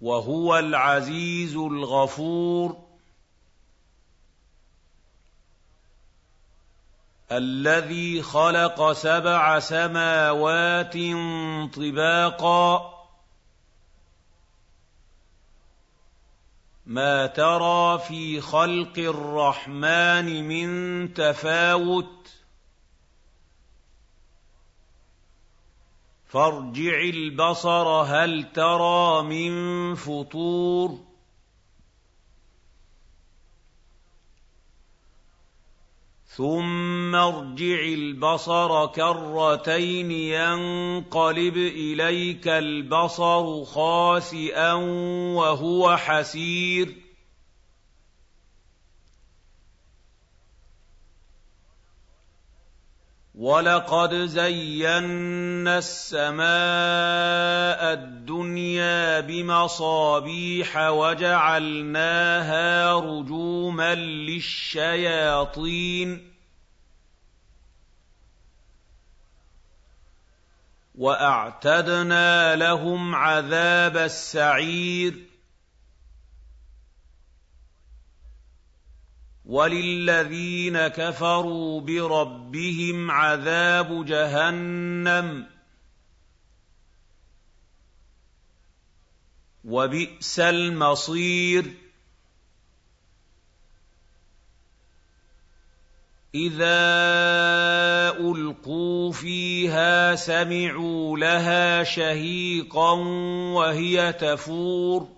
وهو العزيز الغفور الذي خلق سبع سماوات طباقا ما ترى في خلق الرحمن من تفاوت فارجع البصر هل ترى من فطور ثم ارجع البصر كرتين ينقلب إليك البصر خاسئا وهو حسير ولقد زينا السماء الدنيا بمصابيح وجعلناها رجوما للشياطين واعتدنا لهم عذاب السعير وللذين كفروا بربهم عذاب جهنم وبئس المصير. إذا ألقوا فيها سمعوا لها شهيقا وهي تفور.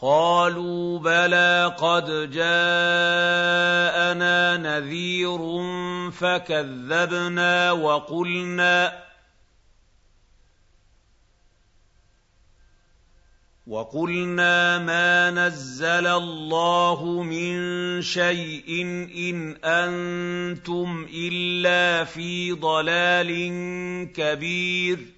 قالوا بلى قد جاءنا نذير فكذبنا وقلنا وقلنا ما نزل الله من شيء إن أنتم إلا في ضلال كبير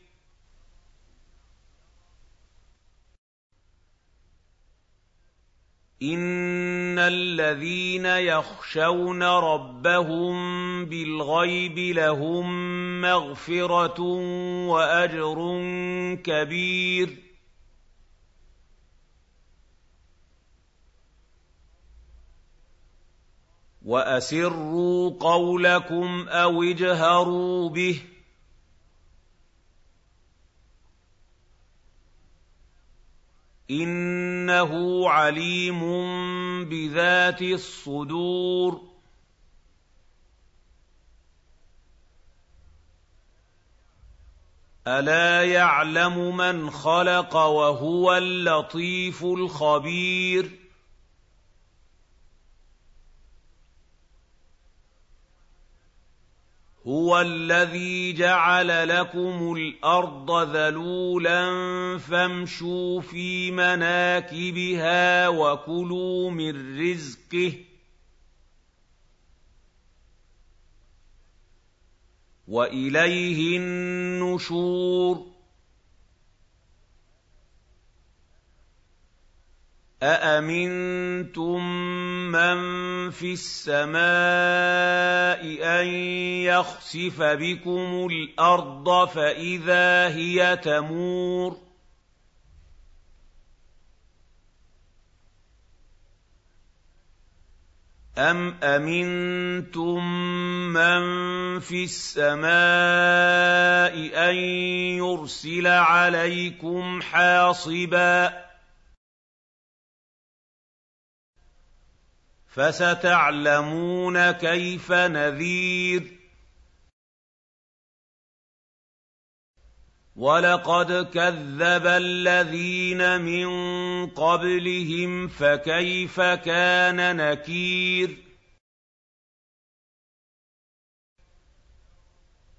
ان الذين يخشون ربهم بالغيب لهم مغفره واجر كبير واسروا قولكم أو اجهروا به إنه عليم بذات الصدور. ألا يعلم من خلق وهو اللطيف الخبير. هُوَ الَّذِي جَعَلَ لَكُمُ الْأَرْضَ ذَلُولًا فَامْشُوا فِي مَنَاكِبِهَا وَكُلُوا مِن رِّزْقِهِ ۖ وإليه النشور أأمنتم من في السماء أن يخسف بكم الأرض فإذا هي تمور أَمْ أَمِنتُم مَّن فِي السَّمَاءِ أَن يُرْسِلَ عَلَيْكُمْ حَاصِبًا فَسَتَعْلَمُونَ كَيْفَ نَذِيرِ. وَلَقَدْ كَذَّبَ الَّذِينَ مِن قَبْلِهِمْ فَكَيْفَ كَانَ نَكِيرِ.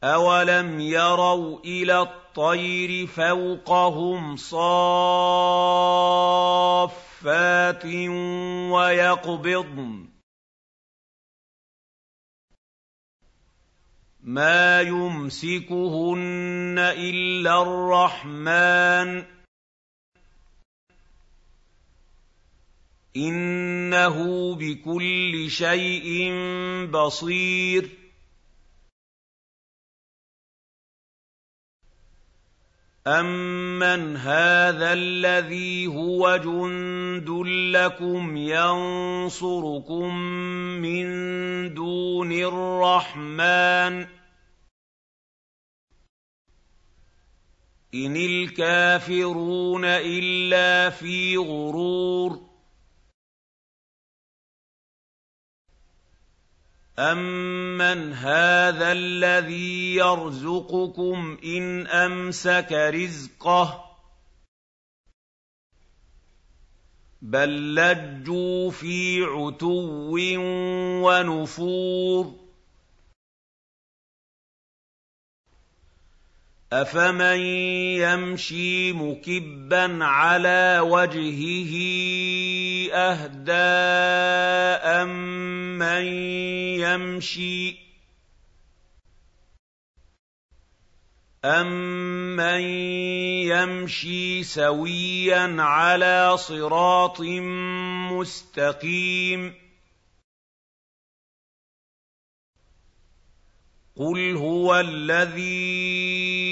أَوَلَمْ يَرَوْا إِلَى الطَّيْرِ فَوْقَهُمْ صَافَّاتٍ وَيَقْبِضْنَ. مَا يُمْسِكُهُنَّ إِلَّا الرَّحْمَٰنُ ۚ. إِنَّهُ بِكُلِّ شَيْءٍ بَصِيرٌ. أَمَّنْ هَٰذَا الَّذِي هُوَ جُندٌ لَّكُمْ يَنصُرُكُم مِّن دُونِ الرَّحْمَٰنِ ۚ إِنِ الْكَافِرُونَ إِلَّا فِي غُرُورٍ أَمَّنْ هَٰذَا الَّذِي يَرْزُقُكُمْ إِنْ أَمْسَكَ رِزْقَهُ ۚ بَل لَّجُّوا فِي عُتُوٍّ وَنُفُورٍ أَفَمَن يَمْشِي مُكِبًّا عَلَىٰ وَجْهِهِ أَهْدَىٰ أَمَّن يَمْشِي أَمَّن يَمْشِي سَوِيًّا عَلَىٰ صِرَاطٍ مُّسْتَقِيمٍ قُلْ هُوَ الَّذِي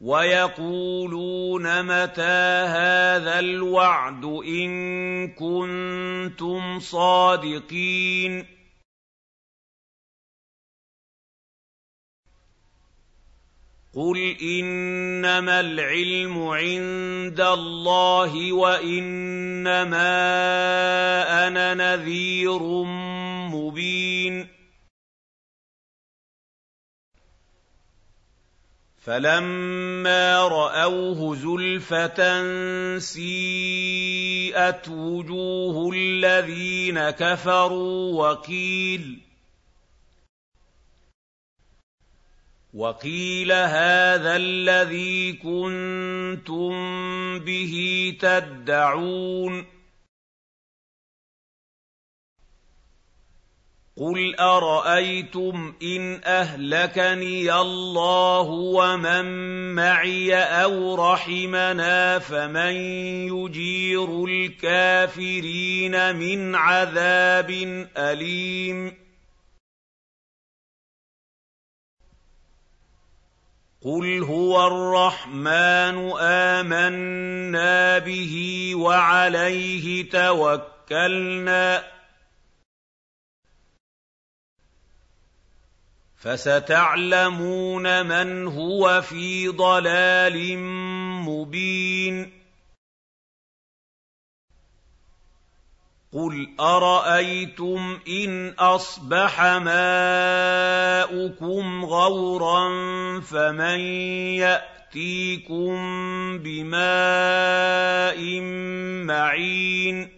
وَيَقُولُونَ مَتَىٰ هَٰذَا الْوَعْدُ إِن كُنتُمْ صَادِقِينَ قُلْ إِنَّمَا الْعِلْمُ عِندَ اللَّهِ وَإِنَّمَا أَنَا نَذِيرٌ مُّبِينٌ فَلَمَّا رَأَوْهُ زُلْفَةً سِيئَتْ وُجُوهُ الَّذِينَ كَفَرُوا وَقِيلَ وَقِيلَ هَٰذَا الَّذِي كُنتُم بِهِ تَدَّعُونَ قُلْ أَرَأَيْتُمْ إِنْ أَهْلَكَنِيَ اللَّهُ وَمَن مَّعِيَ أَوْ رَحِمَنَا فَمَن يُجِيرُ الْكَافِرِينَ مِنْ عَذَابٍ أَلِيمٍ قُلْ هُوَ الرَّحْمَٰنُ آمَنَّا بِهِ وَعَلَيْهِ تَوَكَّلْنَا ۖ فَسَتَعْلَمُونَ مَنْ هُوَ فِي ضَلَالٍ مُّبِينٍ. قُلْ أَرَأَيْتُمْ إِنْ أَصْبَحَ مَاؤُكُمْ غَوْرًا فَمَن يَأْتِيكُم بِمَاءٍ مَّعِينٍ؟